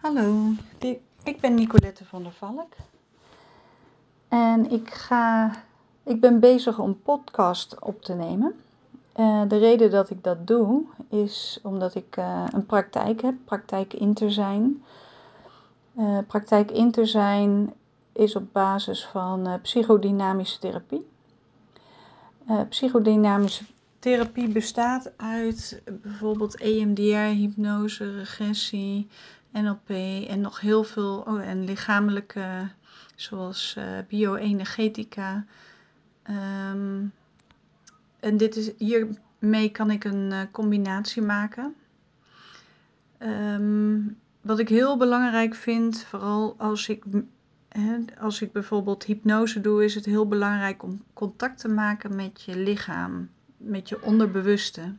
Hallo, ik ben Nicolette van der Valk. En ik, ga, ik ben bezig om podcast op te nemen. Uh, de reden dat ik dat doe is omdat ik uh, een praktijk heb, praktijk Interzijn. Uh, praktijk Interzijn is op basis van psychodynamische therapie. psychodynamische therapie bestaat uit bijvoorbeeld EMDR, hypnose, regressie, NLP en nog heel veel, oh, en lichamelijke, zoals uh, bioenergetica. Um, en dit is, hiermee kan ik een uh, combinatie maken. Um, wat ik heel belangrijk vind, vooral als ik, hè, als ik bijvoorbeeld hypnose doe, is het heel belangrijk om contact te maken met je lichaam, met je onderbewuste.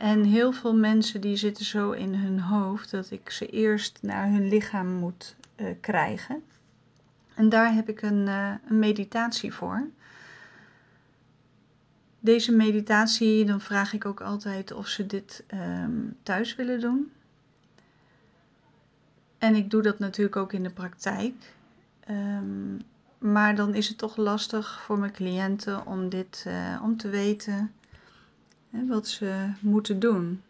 En heel veel mensen die zitten zo in hun hoofd dat ik ze eerst naar hun lichaam moet uh, krijgen. En daar heb ik een, uh, een, meditatie voor. Deze meditatie, dan vraag ik ook altijd of ze dit um, thuis willen doen. En ik doe dat natuurlijk ook in de praktijk. Um, maar dan is het toch lastig voor mijn cliënten om dit uh, om te weten wat ze moeten doen.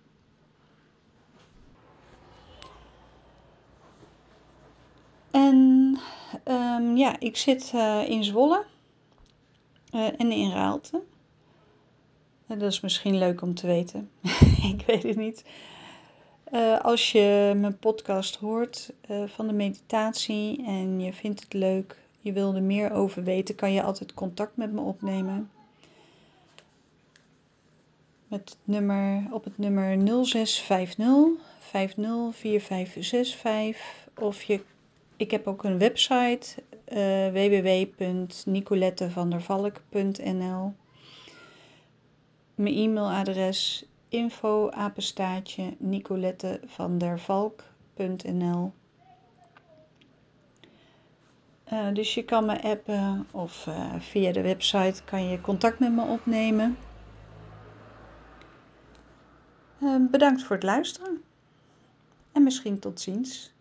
En um, ja, ik zit uh, in Zwolle uh, en in Raalte. Dat is misschien leuk om te weten. ik weet het niet. Uh, als je mijn podcast hoort van de meditatie en je vindt het leuk, je wil er meer over weten, kan je altijd contact met me opnemen. Met nummer, op het nummer 0650 504565 of je ik heb ook een website uh, www.nicolettevandervalk.nl. Mijn e-mailadres info apenstaartje nicolettevandervalk.nl. Eh, dus je kan me appen of uh, via de website kan je contact met me opnemen. Uh, bedankt voor het luisteren en misschien tot ziens.